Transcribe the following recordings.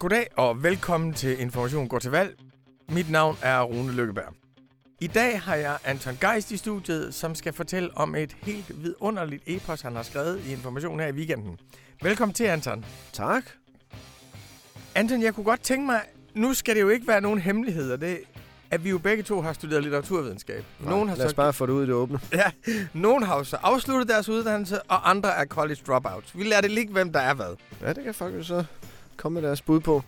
Goddag og velkommen til Information går til valg. Mit navn er Rune Lykkeberg. I dag har jeg Anton Geist i studiet, som skal fortælle om et helt vidunderligt epos, han har skrevet i Information her i weekenden. Velkommen til, Anton. Tak. Anton, jeg kunne godt tænke mig, nu skal det jo ikke være nogen hemmeligheder, det at vi jo begge to har studeret litteraturvidenskab. Nej, nogen har lad os så... bare få det ud i det åbne. Ja, nogen har jo så afsluttet deres uddannelse, og andre er college dropouts. Vi lærer det lige, hvem der er hvad. Ja, det kan folk jo så komme med deres bud på.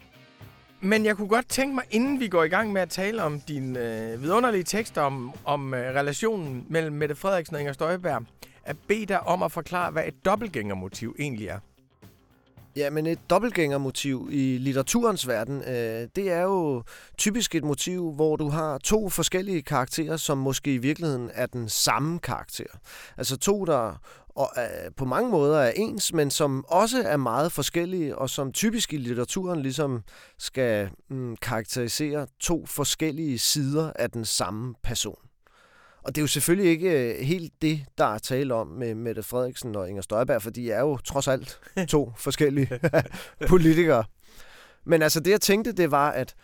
Men jeg kunne godt tænke mig, inden vi går i gang med at tale om din øh, vidunderlige tekst om, om øh, relationen mellem Mette Frederiksen og Inger Støjberg, at bede dig om at forklare, hvad et dobbeltgængermotiv egentlig er. Ja, men et dobbeltgængermotiv i litteraturens verden, øh, det er jo typisk et motiv, hvor du har to forskellige karakterer, som måske i virkeligheden er den samme karakter. Altså to, der og, øh, på mange måder er ens, men som også er meget forskellige, og som typisk i litteraturen ligesom skal mm, karakterisere to forskellige sider af den samme person. Og det er jo selvfølgelig ikke øh, helt det, der er tale om med Mette Frederiksen og Inger Støjberg, for de er jo trods alt to forskellige politikere. Men altså det, jeg tænkte, det var, at,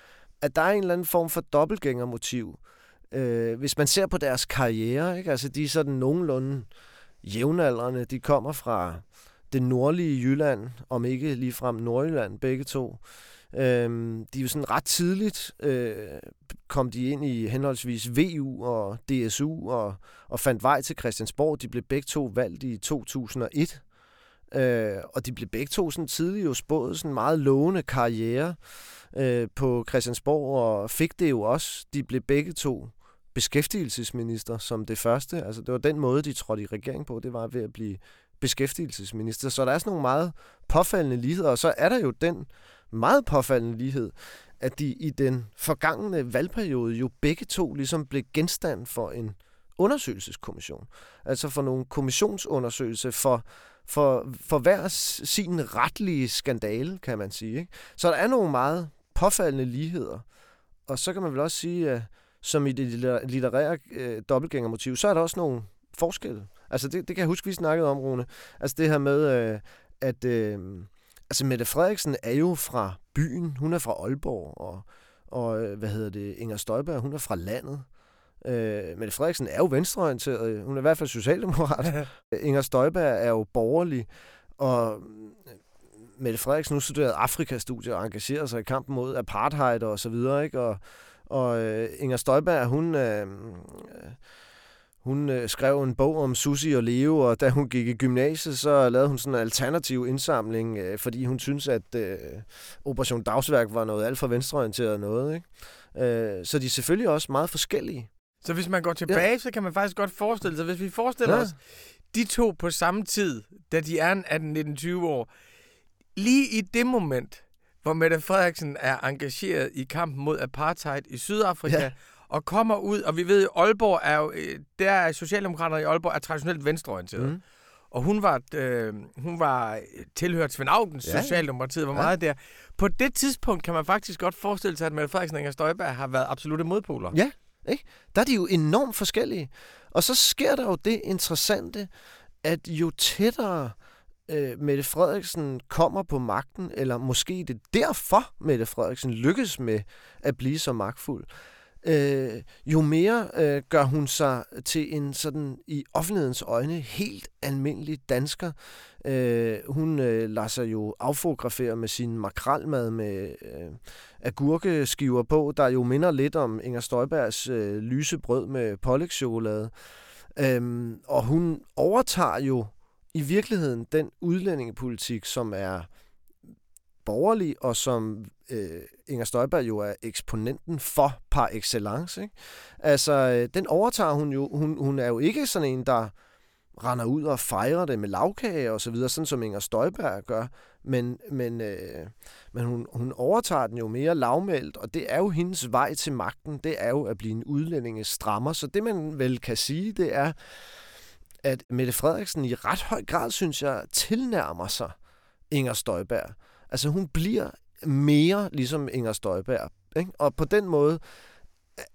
at der er en eller anden form for dobbeltgængermotiv. Øh, hvis man ser på deres karriere, ikke? altså de er sådan nogenlunde jævnaldrende, de kommer fra det nordlige Jylland, om ikke ligefrem Nordjylland, begge to. Øhm, de er jo sådan ret tidligt øh, kom de ind i henholdsvis VU og DSU og, og fandt vej til Christiansborg. De blev begge to valgt i 2001. Øh, og de blev begge to sådan tidligt jo spået sådan meget lovende karriere øh, på Christiansborg, og fik det jo også. De blev begge to beskæftigelsesminister som det første. Altså det var den måde, de trådte i regering på, det var ved at blive beskæftigelsesminister. Så der er sådan nogle meget påfaldende ligheder, og så er der jo den meget påfaldende lighed, at de i den forgangne valgperiode jo begge to ligesom blev genstand for en undersøgelseskommission. Altså for nogle kommissionsundersøgelse for, for, for hver sin retlige skandale, kan man sige. Ikke? Så der er nogle meget påfaldende ligheder. Og så kan man vel også sige, at som i det litterære øh, dobbeltgængermotiv, så er der også nogle forskelle. Altså det, det kan jeg huske, vi snakkede om, Rune. Altså det her med, øh, at... Øh, altså Mette Frederiksen er jo fra byen, hun er fra Aalborg, og, og øh, hvad hedder det, Inger Støjberg, hun er fra landet. Øh, Mette Frederiksen er jo venstreorienteret, hun er i hvert fald socialdemokrat. Inger Støjberg er jo borgerlig, og øh, Mette Frederiksen nu studeret Afrikastudier og engagerer sig i kampen mod apartheid og så videre, ikke? Og, og øh, Inger Støjberg, hun... Øh, hun øh, skrev en bog om Susi og Leo, og da hun gik i gymnasiet, så lavede hun sådan en alternativ indsamling, øh, fordi hun synes at øh, Operation Dagsværk var noget alt for venstreorienteret noget. Ikke? Øh, så de er selvfølgelig også meget forskellige. Så hvis man går tilbage, ja. så kan man faktisk godt forestille sig, hvis vi forestiller ja. os de to på samme tid, da de er 18-19-20 år, lige i det moment, hvor Mette Frederiksen er engageret i kampen mod apartheid i Sydafrika, ja og kommer ud, og vi ved jo, Aalborg er jo, øh, der er Socialdemokraterne i Aalborg er traditionelt venstreorienteret. Mm. Og hun var, øh, hun var tilhørt Svend Augens ja. Socialdemokratiet, var ja. meget der. På det tidspunkt kan man faktisk godt forestille sig, at Mette Frederiksen og Inger Støjberg har været absolutte modpoler. Ja, ikke? Der er de jo enormt forskellige. Og så sker der jo det interessante, at jo tættere øh, Øh, Mette Frederiksen kommer på magten, eller måske det derfor Mette Frederiksen lykkes med at blive så magtfuld, øh, jo mere øh, gør hun sig til en sådan i offentlighedens øjne helt almindelig dansker. Øh, hun øh, lader sig jo affotografere med sin makralmad med øh, agurkeskiver på, der jo minder lidt om Inger Støjbergs øh, lyse brød med pålægschokolade. Øhm, og hun overtager jo i virkeligheden den udlændingepolitik, som er borgerlig, og som øh, Inger Støjberg jo er eksponenten for par excellence. Ikke? Altså, øh, den overtager hun jo. Hun, hun er jo ikke sådan en, der render ud og fejrer det med lavkage og så videre, sådan som Inger Støjberg gør. Men, men, øh, men hun, hun overtager den jo mere lavmældt, og det er jo hendes vej til magten. Det er jo at blive en udlændinge strammer. Så det, man vel kan sige, det er, at Mette Frederiksen i ret høj grad, synes jeg, tilnærmer sig Inger Støjberg. Altså hun bliver mere ligesom Inger Støjberg. Ikke? Og på den måde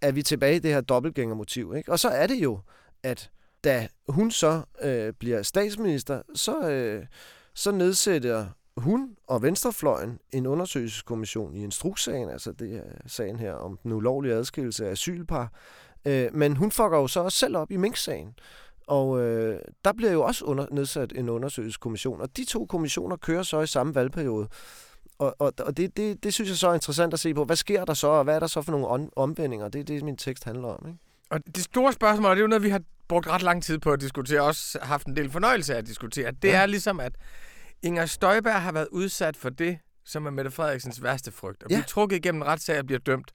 er vi tilbage i det her dobbeltgængermotiv. Ikke? Og så er det jo, at da hun så øh, bliver statsminister, så, øh, så nedsætter hun og Venstrefløjen en undersøgelseskommission i instrukssagen, altså det er sagen her om den ulovlige adskillelse af asylpar. Øh, men hun fucker jo så også selv op i Mink-sagen. Og øh, der bliver jo også under, nedsat en undersøgelseskommission, og de to kommissioner kører så i samme valgperiode. Og, og, og det, det, det synes jeg så er interessant at se på. Hvad sker der så, og hvad er der så for nogle om, omvendinger? Det er det, min tekst handler om. Ikke? Og det store spørgsmål, og det er jo noget, vi har brugt ret lang tid på at diskutere, og også haft en del fornøjelse af at diskutere, det ja. er ligesom, at Inger Støjberg har været udsat for det, som er Mette Frederiksens værste frygt. Og ja. bliver trukket igennem en retssag og bliver dømt.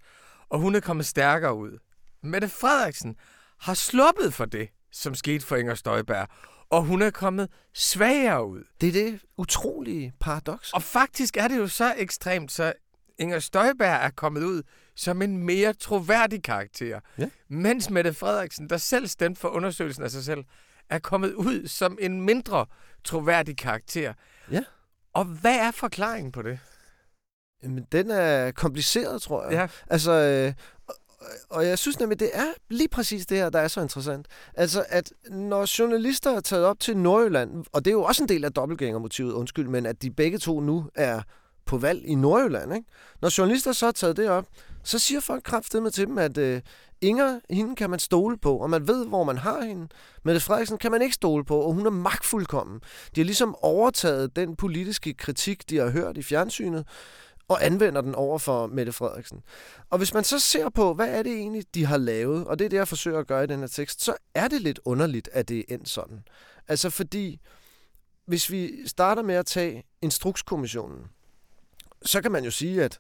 Og hun er kommet stærkere ud. Mette Frederiksen har sluppet for det, som skete for Inger Støjberg. Og hun er kommet svagere ud. Det er det utrolige paradoks. Og faktisk er det jo så ekstremt, så Inger Støjberg er kommet ud som en mere troværdig karakter. Ja. Mens Mette Frederiksen, der selv stemte for undersøgelsen af sig selv, er kommet ud som en mindre troværdig karakter. Ja. Og hvad er forklaringen på det? Jamen, den er kompliceret, tror jeg. Ja. Altså, øh, og jeg synes nemlig, det er lige præcis det her, der er så interessant. Altså, at når journalister er taget op til Nordjylland, og det er jo også en del af dobbeltgængermotivet, undskyld, men at de begge to nu er på valg i Nordjylland, ikke? Når journalister så har taget det op, så siger folk kraftedeme til dem, at øh, Inger, hende kan man stole på, og man ved, hvor man har hende. Mette Frederiksen kan man ikke stole på, og hun er magtfuldkommen. De har ligesom overtaget den politiske kritik, de har hørt i fjernsynet, og anvender den over for Mette Frederiksen. Og hvis man så ser på, hvad er det egentlig, de har lavet, og det er det, jeg forsøger at gøre i den her tekst, så er det lidt underligt, at det er endt sådan. Altså fordi, hvis vi starter med at tage Instrukskommissionen, så kan man jo sige, at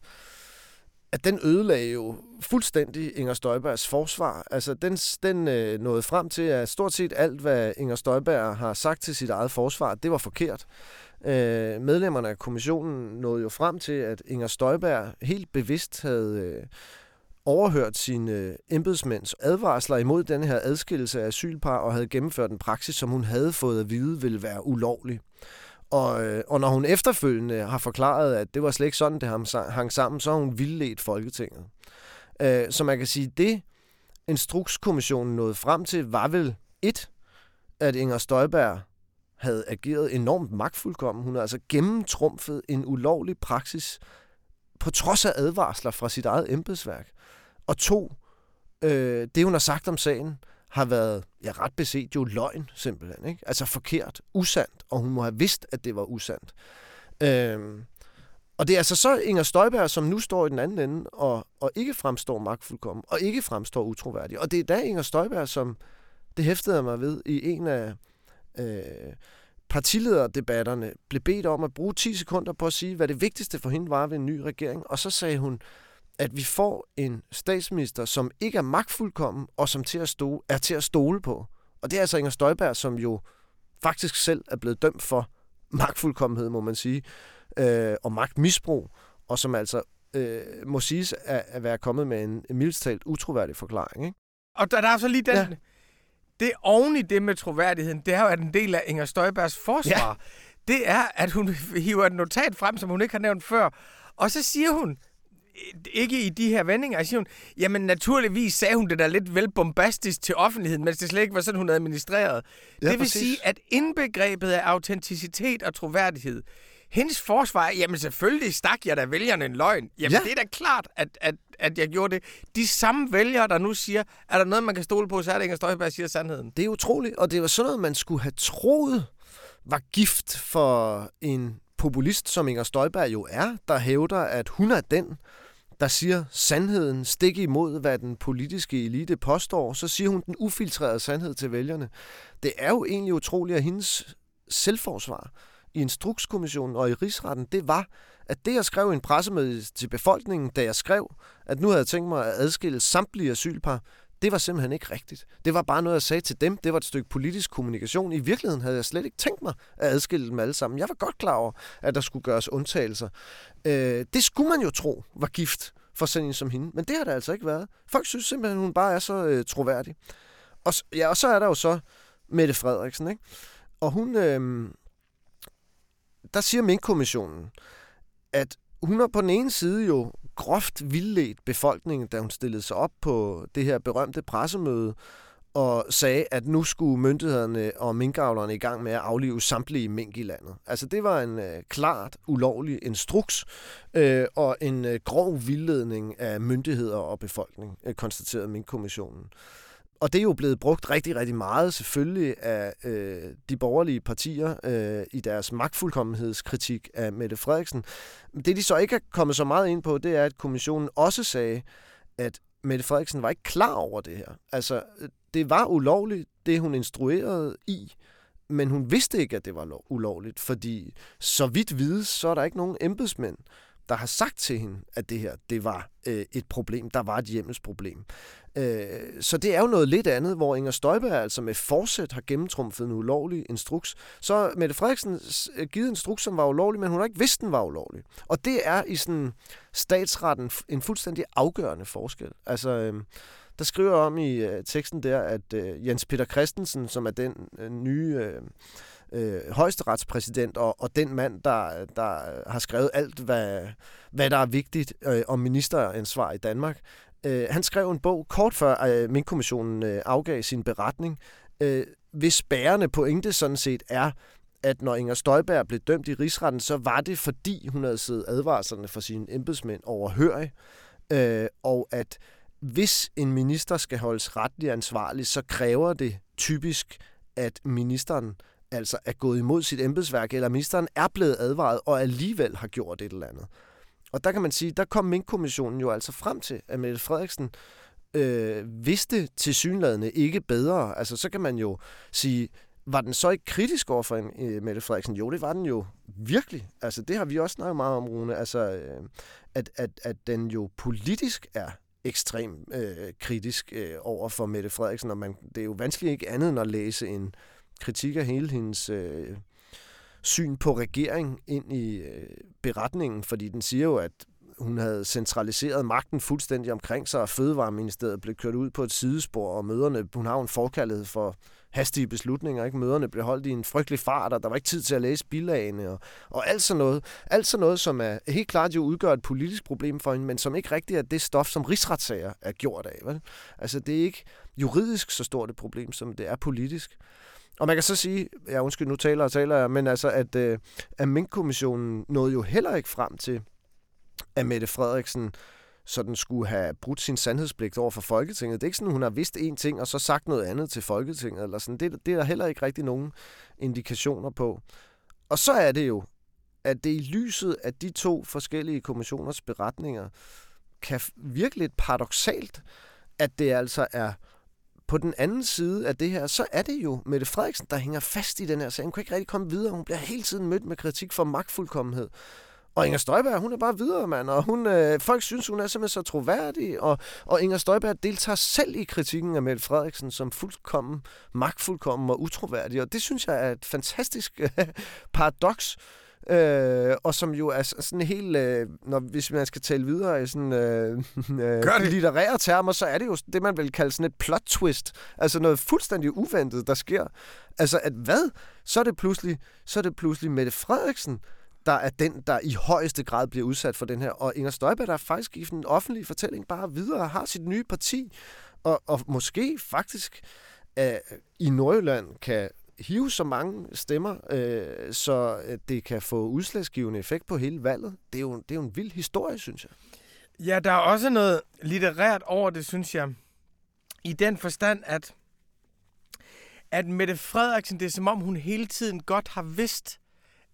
at den ødelagde jo fuldstændig Inger Støjbergs forsvar. Altså, den, den øh, nåede frem til, at stort set alt, hvad Inger Støjberg har sagt til sit eget forsvar, det var forkert. Øh, medlemmerne af kommissionen nåede jo frem til, at Inger Støjberg helt bevidst havde øh, overhørt sine øh, embedsmænds advarsler imod den her adskillelse af asylpar og havde gennemført en praksis, som hun havde fået at vide ville være ulovlig. Og, øh, og når hun efterfølgende har forklaret, at det var slet ikke sådan, det hang sammen, så har hun vildledt Folketinget. Øh, så man kan sige, det Instrukskommissionen nåede frem til, var vel et, at Inger Støjberg havde ageret enormt magtfuldkommen. Hun har altså gennemtrumfet en ulovlig praksis på trods af advarsler fra sit eget embedsværk. Og to, øh, det hun har sagt om sagen, har været ja, ret beset jo løgn, simpelthen. Ikke? Altså forkert, usandt, og hun må have vidst, at det var usandt. Øh, og det er altså så Inger Støjberg, som nu står i den anden ende, og, og ikke fremstår magtfuldkommen, og ikke fremstår utroværdig. Og det er da Inger Støjberg, som det hæftede mig ved i en af øh, partilederdebatterne, blev bedt om at bruge 10 sekunder på at sige, hvad det vigtigste for hende var ved en ny regering. Og så sagde hun, at vi får en statsminister, som ikke er magtfuldkommen, og som til at stole, er til at stole på. Og det er altså Inger Støjberg, som jo faktisk selv er blevet dømt for magtfuldkommenhed, må man sige, øh, og magtmisbrug, og som altså øh, må siges at, at være kommet med en, mildstalt utroværdig forklaring. Ikke? Og der, der er så lige den... Ja. Det oven i det med troværdigheden, det er jo, at en del af Inger Støjbergs forsvar, ja. det er, at hun hiver et notat frem, som hun ikke har nævnt før, og så siger hun, ikke i de her vendinger, siger hun, jamen naturligvis sagde hun det der lidt vel bombastisk til offentligheden, mens det slet ikke var sådan, hun administrerede. Ja, det vil præcis. sige, at indbegrebet af autenticitet og troværdighed, hendes forsvar, jamen selvfølgelig stak jeg da vælgerne en løgn. Jamen ja. det er da klart, at, at, at jeg gjorde det. De samme vælgere, der nu siger, er der noget, man kan stole på, så er det Inger Støjberg siger sandheden. Det er utroligt, og det var sådan noget, man skulle have troet var gift for en populist, som Inger Støjberg jo er, der hævder, at hun er den, der siger sandheden stik imod, hvad den politiske elite påstår, så siger hun den ufiltrerede sandhed til vælgerne. Det er jo egentlig utroligt, at hendes selvforsvar i Instrukskommissionen og i Rigsretten, det var, at det, jeg skrev i en pressemeddelelse til befolkningen, da jeg skrev, at nu havde jeg tænkt mig at adskille samtlige asylpar, det var simpelthen ikke rigtigt. Det var bare noget, jeg sagde til dem. Det var et stykke politisk kommunikation. I virkeligheden havde jeg slet ikke tænkt mig at adskille dem alle sammen. Jeg var godt klar over, at der skulle gøres undtagelser. Øh, det skulle man jo tro var gift for sådan en som hende. Men det har det altså ikke været. Folk synes simpelthen, at hun bare er så øh, troværdig. Og, ja, og så er der jo så Mette Frederiksen. Ikke? Og hun... Øh, der siger Mink-kommissionen, at hun har på den ene side jo groft vildledt befolkningen, da hun stillede sig op på det her berømte pressemøde, og sagde, at nu skulle myndighederne og minkavlerne i gang med at aflive samtlige mink i landet. Altså det var en øh, klart ulovlig instruks øh, og en øh, grov vildledning af myndigheder og befolkning, øh, konstaterede minkkommissionen. Og det er jo blevet brugt rigtig, rigtig meget selvfølgelig af øh, de borgerlige partier øh, i deres magtfuldkommenhedskritik af Mette Frederiksen. Det de så ikke er kommet så meget ind på, det er, at kommissionen også sagde, at Mette Frederiksen var ikke klar over det her. Altså, det var ulovligt, det hun instruerede i, men hun vidste ikke, at det var ulovligt, fordi så vidt vides, så er der ikke nogen embedsmænd, der har sagt til hende, at det her det var øh, et problem, der var et hjemmesproblem. Øh, så det er jo noget lidt andet, hvor Inger Støjberg altså med forsæt har gennemtrumfet en ulovlig instruks. Så Mette Frederiksen øh, givet en instruks, som var ulovlig, men hun har ikke vidst, den var ulovlig. Og det er i sådan statsretten en fuldstændig afgørende forskel. Altså, øh, der skriver om i øh, teksten der, at øh, Jens Peter Christensen, som er den øh, nye... Øh, øh, højesteretspræsident og, og den mand, der, der har skrevet alt, hvad, hvad der er vigtigt øh, om ministeransvar i Danmark. Øh, han skrev en bog kort før øh, Mink-kommissionen øh, afgav sin beretning, øh, hvis bærende pointe sådan set er, at når Inger Støjberg blev dømt i rigsretten, så var det fordi hun havde siddet advarslerne for sine embedsmænd overhørig, øh, og at hvis en minister skal holdes retligt ansvarlig, så kræver det typisk, at ministeren altså er gået imod sit embedsværk, eller ministeren er blevet advaret og alligevel har gjort et eller andet. Og der kan man sige, der kom Mink-kommissionen jo altså frem til, at Mette Frederiksen øh, vidste til synlædende ikke bedre. Altså så kan man jo sige, var den så ikke kritisk over for en, øh, Mette Frederiksen? Jo, det var den jo virkelig. Altså det har vi også snakket meget om, Rune. Altså øh, at, at, at den jo politisk er ekstremt øh, kritisk øh, over for Mette Frederiksen, og man, det er jo vanskeligt ikke andet end at læse en kritik af hele hendes øh, syn på regering ind i øh, beretningen, fordi den siger jo, at hun havde centraliseret magten fuldstændig omkring sig, og Fødevareministeriet blev kørt ud på et sidespor, og møderne, hun har jo en forkærlighed for hastige beslutninger. Ikke? Møderne blev holdt i en frygtelig fart, og der var ikke tid til at læse bilagene, og, og alt sådan noget. Alt sådan noget, som er helt klart jo udgør et politisk problem for hende, men som ikke rigtig er det stof, som rigsretssager er gjort af. Vel? Altså, det er ikke juridisk så stort et problem, som det er politisk. Og man kan så sige, ja undskyld, nu taler og taler jeg, men altså, at, øh, at Mink-kommissionen nåede jo heller ikke frem til, at Mette Frederiksen sådan skulle have brudt sin sandhedspligt over for Folketinget. Det er ikke sådan, hun har vidst én ting, og så sagt noget andet til Folketinget. Eller sådan. Det, det er der heller ikke rigtig nogen indikationer på. Og så er det jo, at det i lyset af de to forskellige kommissioners beretninger, kan virke lidt paradoxalt, at det altså er på den anden side af det her, så er det jo Mette Frederiksen, der hænger fast i den her sag. Hun kan ikke rigtig komme videre. Hun bliver hele tiden mødt med kritik for magtfuldkommenhed. Og Inger Støjberg, hun er bare videre, mand. Og hun, øh, folk synes, hun er simpelthen så troværdig. Og, og Inger Støjberg deltager selv i kritikken af Mette Frederiksen som fuldkommen, magtfuldkommen og utroværdig. Og det synes jeg er et fantastisk øh, paradoks. Øh, og som jo er sådan helt, øh, når, hvis man skal tale videre i sådan øh, øh, litterære termer, så er det jo det, man vil kalde sådan et plot twist. Altså noget fuldstændig uventet, der sker. Altså at hvad? Så er det pludselig, så er det pludselig Mette Frederiksen, der er den, der i højeste grad bliver udsat for den her. Og Inger Støjberg, der er faktisk i den offentlige fortælling bare videre, har sit nye parti, og, og måske faktisk øh, i Nordjylland kan hive så mange stemmer, øh, så det kan få udslagsgivende effekt på hele valget. Det er, jo, det er jo en vild historie, synes jeg. Ja, der er også noget litterært over det, synes jeg. I den forstand, at, at Mette Frederiksen, det er som om hun hele tiden godt har vidst,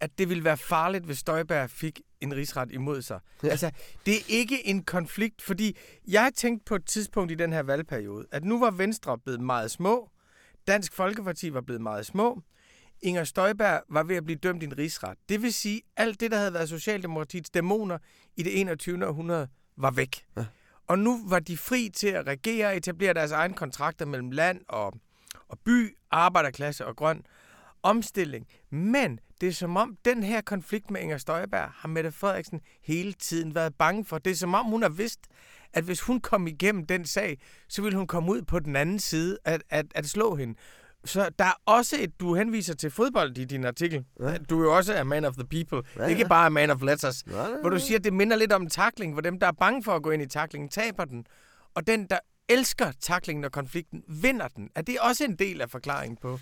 at det ville være farligt, hvis Støjberg fik en rigsret imod sig. Ja. Altså, det er ikke en konflikt, fordi jeg tænkte på et tidspunkt i den her valgperiode, at nu var Venstre blevet meget små, Dansk Folkeparti var blevet meget små. Inger Støjberg var ved at blive dømt i en rigsret. Det vil sige, at alt det, der havde været Socialdemokratiets dæmoner i det 21. århundrede, var væk. Ja. Og nu var de fri til at regere og etablere deres egne kontrakter mellem land og, og by, arbejderklasse og grøn omstilling. Men det er som om, den her konflikt med Inger Støjberg har Mette Frederiksen hele tiden været bange for. Det er som om, hun har vidst, at hvis hun kom igennem den sag, så ville hun komme ud på den anden side at, at, at slå hende. Så der er også et, du henviser til fodbold i din artikel. Ja. Du er jo også a man of the people. Ja, ja. Ikke bare a man of letters. Ja, ja, ja. Hvor du siger, at det minder lidt om takling, hvor dem, der er bange for at gå ind i taklingen, taber den. Og den, der elsker taklingen og konflikten, vinder den. Er det også en del af forklaringen på?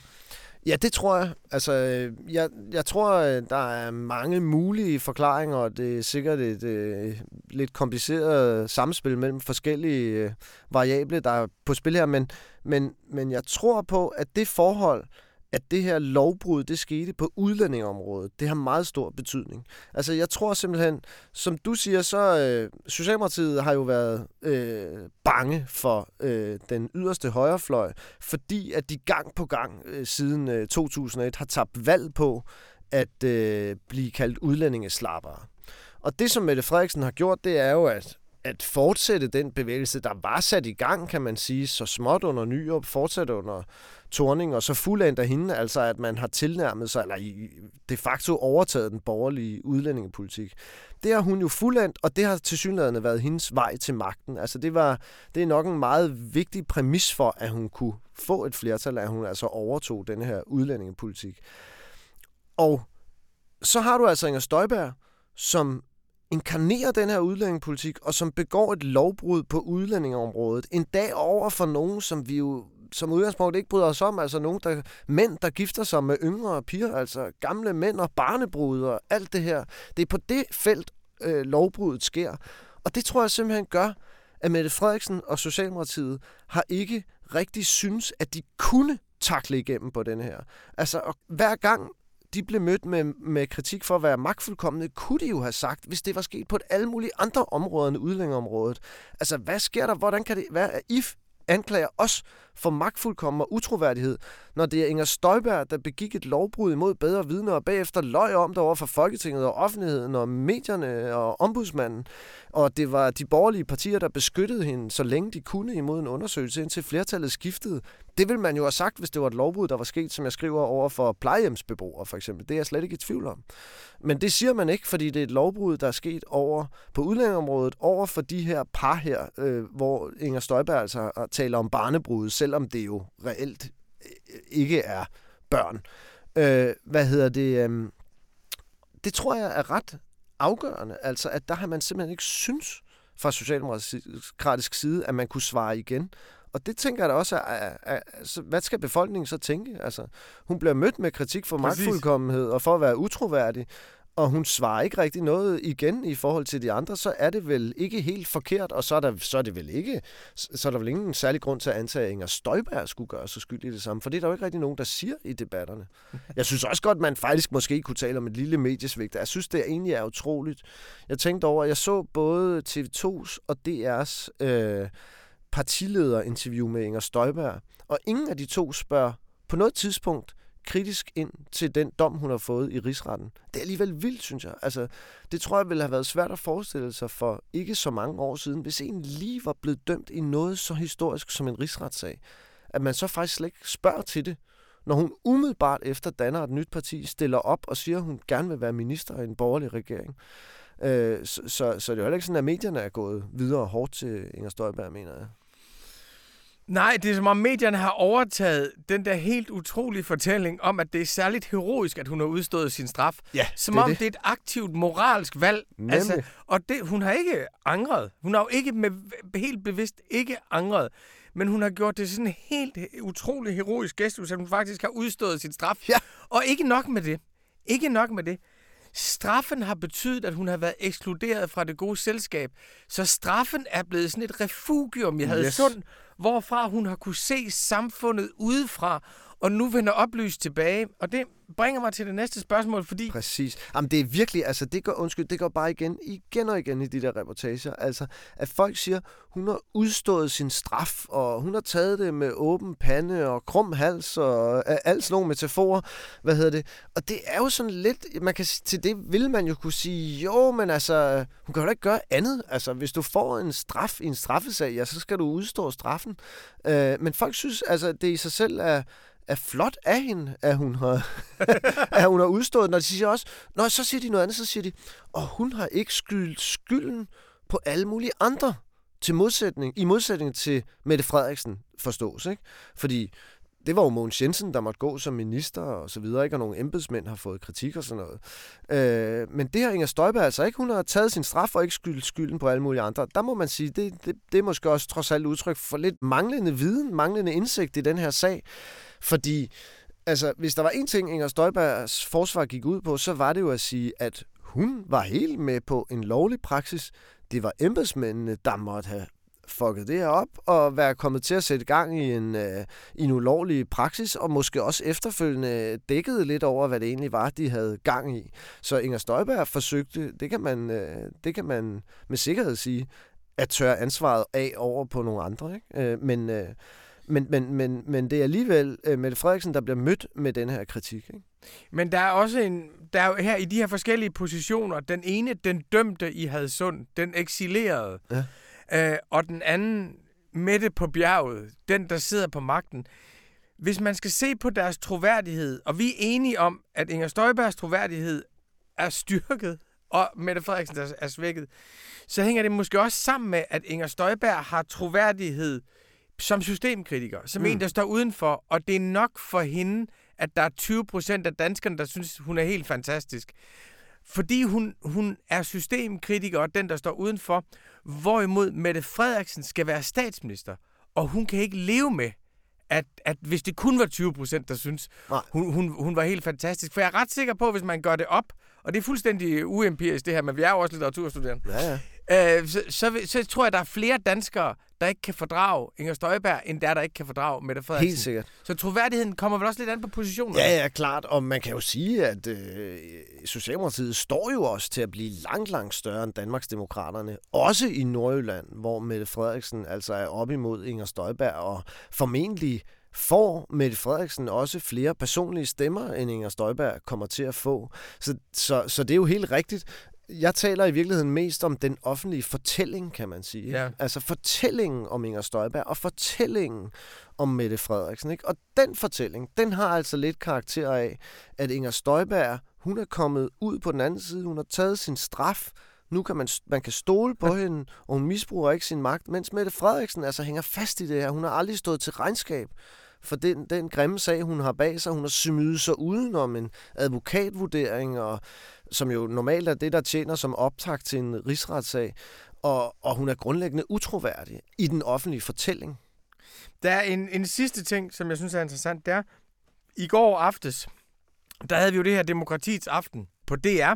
Ja, det tror jeg. Altså, øh, jeg, jeg tror, øh, der er mange mulige forklaringer, og det er sikkert et et lidt kompliceret samspil mellem forskellige variable, der er på spil her, men, men, men jeg tror på, at det forhold, at det her lovbrud, det skete på udlændingeområdet. det har meget stor betydning. Altså, jeg tror simpelthen, som du siger, så øh, Socialdemokratiet har jo været øh, bange for øh, den yderste højrefløj, fordi at de gang på gang øh, siden øh, 2001 har tabt valg på at øh, blive kaldt udlændingeslappere. Og det, som Mette Frederiksen har gjort, det er jo, at at fortsætte den bevægelse, der var sat i gang, kan man sige, så småt under Nyrup, fortsætte under Torning, og så fuldendt af hende, altså at man har tilnærmet sig, eller de facto overtaget den borgerlige udlændingepolitik. Det har hun jo fuldendt, og det har tilsyneladende været hendes vej til magten. Altså det, var, det er nok en meget vigtig præmis for, at hun kunne få et flertal, at hun altså overtog den her udlændingepolitik. Og så har du altså Inger Støjberg, som inkarnerer den her udlændingepolitik, og som begår et lovbrud på udlændingeområdet, en dag over for nogen, som vi jo som udgangspunkt ikke bryder os om, altså nogen, der, mænd, der gifter sig med yngre piger, altså gamle mænd og barnebrud og alt det her. Det er på det felt, øh, lovbruddet sker. Og det tror jeg simpelthen gør, at Mette Frederiksen og Socialdemokratiet har ikke rigtig synes, at de kunne takle igennem på den her. Altså, og hver gang de blev mødt med, med kritik for at være magtfuldkommende, kunne de jo have sagt, hvis det var sket på et alle mulige andre områder end udlændingeområdet. Altså, hvad sker der? Hvordan kan det være, at IF anklager os for magtfuldkommen og utroværdighed, når det er Inger Støjberg, der begik et lovbrud imod bedre vidner og bagefter løj om det over for Folketinget og offentligheden og medierne og ombudsmanden. Og det var de borgerlige partier, der beskyttede hende, så længe de kunne imod en undersøgelse, indtil flertallet skiftede. Det ville man jo have sagt, hvis det var et lovbrud, der var sket, som jeg skriver over for plejehjemsbeboere for eksempel. Det er jeg slet ikke i tvivl om. Men det siger man ikke, fordi det er et lovbrud, der er sket over på udlændingområdet, over for de her par her, øh, hvor Inger Støjberg altså taler om barnebrud, selvom det jo reelt øh, ikke er børn. Øh, hvad hedder det? Øh, det tror jeg er ret afgørende. Altså, at der har man simpelthen ikke synes fra socialdemokratisk side, at man kunne svare igen. Og det tænker jeg da også, at, at, at, hvad skal befolkningen så tænke? Altså, hun bliver mødt med kritik for Præcis. magtfuldkommenhed og for at være utroværdig og hun svarer ikke rigtig noget igen i forhold til de andre, så er det vel ikke helt forkert, og så er, der, så er det vel ikke, så er der vel ingen særlig grund til at antage, at Inger Støjberg skulle gøre sig skyld i det samme, for det er der jo ikke rigtig nogen, der siger i debatterne. Jeg synes også godt, man faktisk måske kunne tale om et lille mediesvigt. Jeg synes, det egentlig er utroligt. Jeg tænkte over, jeg så både TV2's og DR's øh, partilederinterview med Inger Støjberg, og ingen af de to spørger på noget tidspunkt, kritisk ind til den dom, hun har fået i rigsretten. Det er alligevel vildt, synes jeg. Altså, det tror jeg ville have været svært at forestille sig for ikke så mange år siden, hvis en lige var blevet dømt i noget så historisk som en rigsretssag. At man så faktisk slet ikke spørger til det, når hun umiddelbart efter danner et nyt parti stiller op og siger, at hun gerne vil være minister i en borgerlig regering. Øh, så, så, så det er jo heller ikke sådan, at medierne er gået videre hårdt til Inger Støjberg, mener jeg. Nej, det er som om medierne har overtaget den der helt utrolige fortælling om, at det er særligt heroisk, at hun har udstået sin straf. Ja, som det om det. det er et aktivt moralsk valg. Altså, og det, hun har ikke angret. Hun har jo ikke med, helt bevidst ikke angret. Men hun har gjort det sådan en helt utrolig heroisk gestus, at hun faktisk har udstået sin straf. Ja. Og ikke nok med det. Ikke nok med det. Straffen har betydet, at hun har været ekskluderet fra det gode selskab. Så straffen er blevet sådan et refugium, jeg havde yes. sund, hvorfra hun har kunne se samfundet udefra, og nu vender oplyst tilbage. Og det bringer mig til det næste spørgsmål, fordi... Præcis. Jamen, det er virkelig, altså, det går, undskyld, det går bare igen, igen og igen i de der reportager. Altså, at folk siger, hun har udstået sin straf, og hun har taget det med åben pande og krum hals og alt sådan nogle metaforer. Hvad hedder det? Og det er jo sådan lidt, man kan, til det vil man jo kunne sige, jo, men altså, hun kan jo ikke gøre andet. Altså, hvis du får en straf i en straffesag, ja, så skal du udstå straffen. Øh, men folk synes, altså, det i sig selv er er flot af hende, at hun har, at hun har udstået. Når de siger også, når så siger de noget andet, så siger de, og hun har ikke skyldt skylden på alle mulige andre til modsætning, i modsætning til Mette Frederiksen forstås. Ikke? Fordi det var jo Mogens Jensen, der måtte gå som minister og så videre, ikke? og nogle embedsmænd har fået kritik og sådan noget. Øh, men det har Inger Støjberg altså ikke. Hun har taget sin straf og ikke skyld, skylden på alle mulige andre. Der må man sige, det, det, det er måske også trods alt udtryk for lidt manglende viden, manglende indsigt i den her sag. Fordi altså, hvis der var en ting, Inger Støjbergs forsvar gik ud på, så var det jo at sige, at hun var helt med på en lovlig praksis. Det var embedsmændene, der måtte have fucket det her op og være kommet til at sætte gang i en, øh, i en ulovlig praksis, og måske også efterfølgende dækkede lidt over, hvad det egentlig var, de havde gang i. Så Inger Støjberg forsøgte, det kan man, øh, det kan man med sikkerhed sige, at tørre ansvaret af over på nogle andre. Ikke? Øh, men, øh, men, men, men, men det er alligevel øh, Mette Frederiksen, der bliver mødt med den her kritik. Ikke? Men der er også en, der er jo her i de her forskellige positioner, den ene, den dømte i Hadsund, den eksilerede, ja. Øh, og den anden, Mette på bjerget, den der sidder på magten. Hvis man skal se på deres troværdighed, og vi er enige om, at Inger Støjbergs troværdighed er styrket, og Mette Frederiksen er, er svækket, så hænger det måske også sammen med, at Inger Støjberg har troværdighed som systemkritiker, som mm. en, der står udenfor, og det er nok for hende, at der er 20 procent af danskerne, der synes, hun er helt fantastisk. Fordi hun, hun er systemkritiker og den, der står udenfor, hvorimod Mette Frederiksen skal være statsminister, og hun kan ikke leve med, at, at hvis det kun var 20 procent, der synes, hun, hun, hun var helt fantastisk. For jeg er ret sikker på, at hvis man gør det op, og det er fuldstændig uempirisk det her, men vi er jo også litteraturstuderende, ja, ja øh, så, så, så tror jeg, der er flere danskere, der ikke kan fordrage Inger Støjberg, end der, der ikke kan fordrage Mette Frederiksen. Helt sikkert. Så troværdigheden kommer vel også lidt an på positionen? Ja, ja, klart. Og man kan jo sige, at øh, Socialdemokratiet står jo også til at blive langt, langt større end Danmarksdemokraterne. Også i Nordjylland, hvor Mette Frederiksen altså er op imod Inger Støjberg, og formentlig får Mette Frederiksen også flere personlige stemmer, end Inger Støjberg kommer til at få. Så, så, så det er jo helt rigtigt jeg taler i virkeligheden mest om den offentlige fortælling, kan man sige. Ja. Altså fortællingen om Inger Støjberg og fortællingen om Mette Frederiksen. Ikke? Og den fortælling, den har altså lidt karakter af, at Inger Støjberg, hun er kommet ud på den anden side, hun har taget sin straf, nu kan man, man kan stole på hende, og hun misbruger ikke sin magt, mens Mette Frederiksen altså hænger fast i det her. Hun har aldrig stået til regnskab for den, den grimme sag, hun har bag sig. Hun har smyget sig udenom en advokatvurdering og som jo normalt er det, der tjener som optakt til en rigsretssag, og, og hun er grundlæggende utroværdig i den offentlige fortælling. Der er en, en sidste ting, som jeg synes er interessant, det er, i går aftes, der havde vi jo det her demokratiets aften på DR,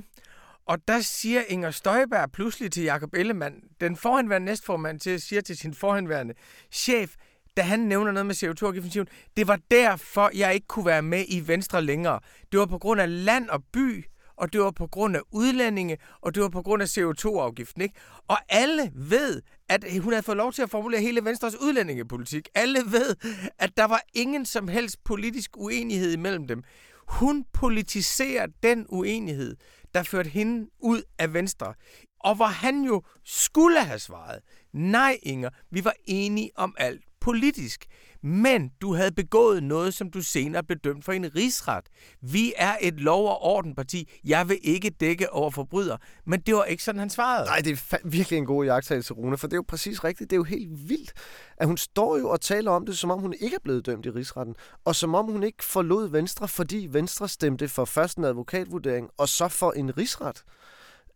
og der siger Inger Støjberg pludselig til Jakob Ellemann, den forhenværende næstformand, til, siger til sin forhenværende chef, da han nævner noget med CO2-afgiften, det var derfor, jeg ikke kunne være med i Venstre længere. Det var på grund af land og by, og det var på grund af udlændinge, og det var på grund af CO2-afgiften. Ikke? Og alle ved, at hun havde fået lov til at formulere hele Venstres udlændingepolitik. Alle ved, at der var ingen som helst politisk uenighed imellem dem. Hun politiserer den uenighed, der førte hende ud af Venstre. Og hvor han jo skulle have svaret, nej Inger, vi var enige om alt politisk men du havde begået noget, som du senere blev dømt for en rigsret. Vi er et lov- og ordenparti. Jeg vil ikke dække over forbryder. Men det var ikke sådan, han svarede. Nej, det er virkelig en god jagttagelse, Rune, for det er jo præcis rigtigt. Det er jo helt vildt, at hun står jo og taler om det, som om hun ikke er blevet dømt i rigsretten, og som om hun ikke forlod Venstre, fordi Venstre stemte for først en advokatvurdering, og så for en rigsret.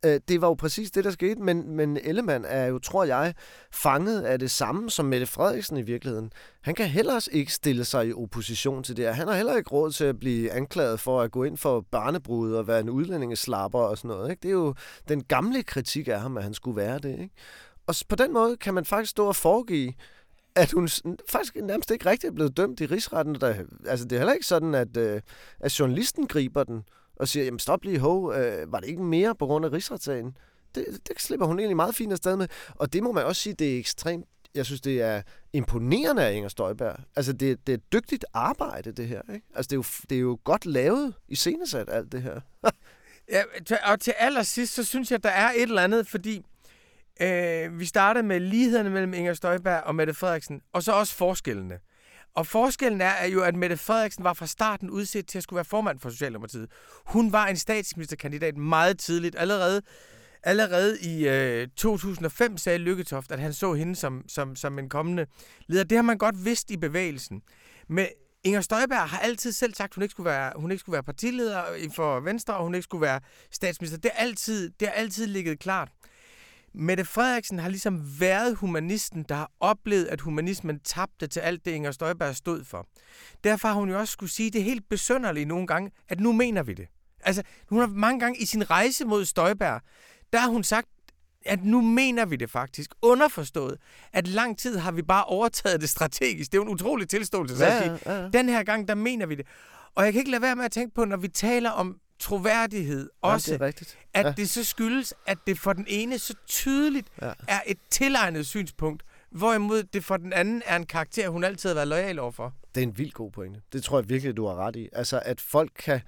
Øh, det var jo præcis det, der skete, men, men Ellemann er jo, tror jeg, fanget af det samme som Mette Frederiksen i virkeligheden. Han kan heller ikke stille sig i opposition til det her. Han har heller ikke råd til at blive anklaget for at gå ind for barnebrud og være en udlændingeslapper og sådan noget. Ikke? Det er jo den gamle kritik af ham, at han skulle være det. Ikke? Og på den måde kan man faktisk stå og foregive, at hun faktisk nærmest ikke rigtig er blevet dømt i rigsretten. Der, altså, det er heller ikke sådan, at, øh, at journalisten griber den og siger, jamen stop lige, ho, øh, var det ikke mere på grund af rigsretssagen? Det, det slipper hun egentlig meget fint afsted med. Og det må man også sige, det er ekstremt jeg synes, det er imponerende af Inger Støjberg. Altså, det, det er dygtigt arbejde, det her. Ikke? Altså, det er, jo, det er jo godt lavet i scenesat, alt det her. ja, og til allersidst, så synes jeg, der er et eller andet, fordi øh, vi startede med lighederne mellem Inger Støjberg og Mette Frederiksen, og så også forskellene. Og forskellen er, jo, at Mette Frederiksen var fra starten udset til at skulle være formand for Socialdemokratiet. Hun var en statsministerkandidat meget tidligt. Allerede, allerede i øh, 2005 sagde Lykketoft, at han så hende som, som, som en kommende leder. Det har man godt vidst i bevægelsen. Men Inger Støjberg har altid selv sagt, at hun ikke skulle være, hun ikke skulle være partileder for Venstre, og hun ikke skulle være statsminister. Det har altid, det har altid ligget klart. Mette Frederiksen har ligesom været humanisten, der har oplevet, at humanismen tabte til alt det, Inger Støjberg stod for. Derfor har hun jo også skulle sige det helt besønderligt nogle gange, at nu mener vi det. Altså, hun har mange gange i sin rejse mod Støjberg, der har hun sagt, at nu mener vi det faktisk. Underforstået, at lang tid har vi bare overtaget det strategisk. Det er jo en utrolig tilståelse ja, at sige. Ja, ja. Den her gang, der mener vi det. Og jeg kan ikke lade være med at tænke på, når vi taler om troværdighed også, det er rigtigt. at ja. det så skyldes, at det for den ene så tydeligt ja. er et tilegnet synspunkt, hvorimod det for den anden er en karakter, hun altid har været lojal overfor. Det er en vild god pointe. Det tror jeg virkelig, du har ret i. Altså, at folk kan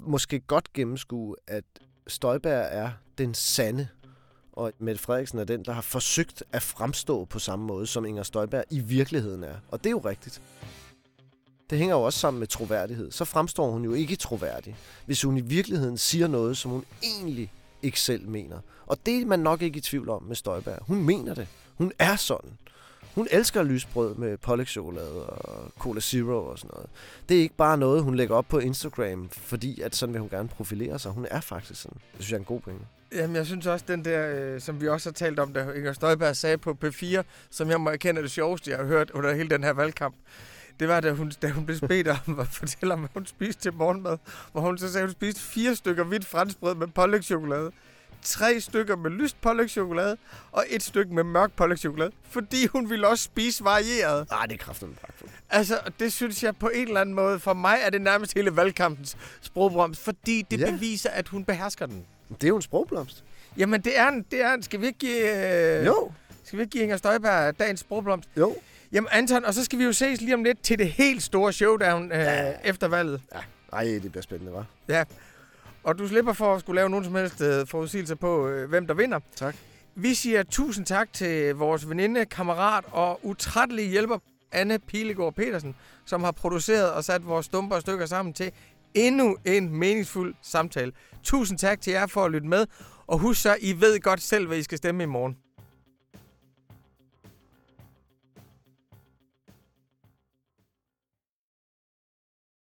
måske godt gennemskue, at Støjberg er den sande, og Mette Frederiksen er den, der har forsøgt at fremstå på samme måde, som Inger Støjberg i virkeligheden er. Og det er jo rigtigt. Det hænger jo også sammen med troværdighed. Så fremstår hun jo ikke troværdig, hvis hun i virkeligheden siger noget, som hun egentlig ikke selv mener. Og det er man nok ikke i tvivl om med Støjberg. Hun mener det. Hun er sådan. Hun elsker lysbrød med pålægtschokolade og Cola Zero og sådan noget. Det er ikke bare noget, hun lægger op på Instagram, fordi at sådan vil hun gerne profilere sig. Hun er faktisk sådan. Det synes jeg er en god pointe. Jamen, jeg synes også, den der, øh, som vi også har talt om, da Inger Støjberg sagde på P4, som jeg må erkende er det sjoveste, jeg har hørt under hele den her valgkamp, det var, da hun, da hun blev bedt om at fortælle om, hvad hun spiste til morgenmad, hvor hun så sagde, at hun spiste fire stykker hvidt franskbrød med pålægtschokolade tre stykker med lyst pålægtschokolade og et stykke med mørk pålægtschokolade, fordi hun ville også spise varieret. Nej, det er kraftigt pragtfuldt. Altså, det synes jeg på en eller anden måde, for mig er det nærmest hele valgkampens sprogblomst, fordi det ja. beviser, at hun behersker den. Det er jo en sprogblomst. Jamen, det er en, det er en. Skal vi ikke give... Øh, jo. Skal vi ikke give Inger Støjberg dagens sprogblomst? Jo. Jamen, Anton, og så skal vi jo ses lige om lidt til det helt store showdown øh, ja. efter valget. Ja. Ej, det bliver spændende, hva'? Ja. Og du slipper for at skulle lave nogen som helst øh, forudsigelser på, øh, hvem der vinder. Tak. Vi siger tusind tak til vores veninde, kammerat og utrættelige hjælper, Anne Pilegaard Petersen, som har produceret og sat vores stumper og stykker sammen til endnu en meningsfuld samtale. Tusind tak til jer for at lytte med, og husk så, I ved godt selv, hvad I skal stemme i morgen.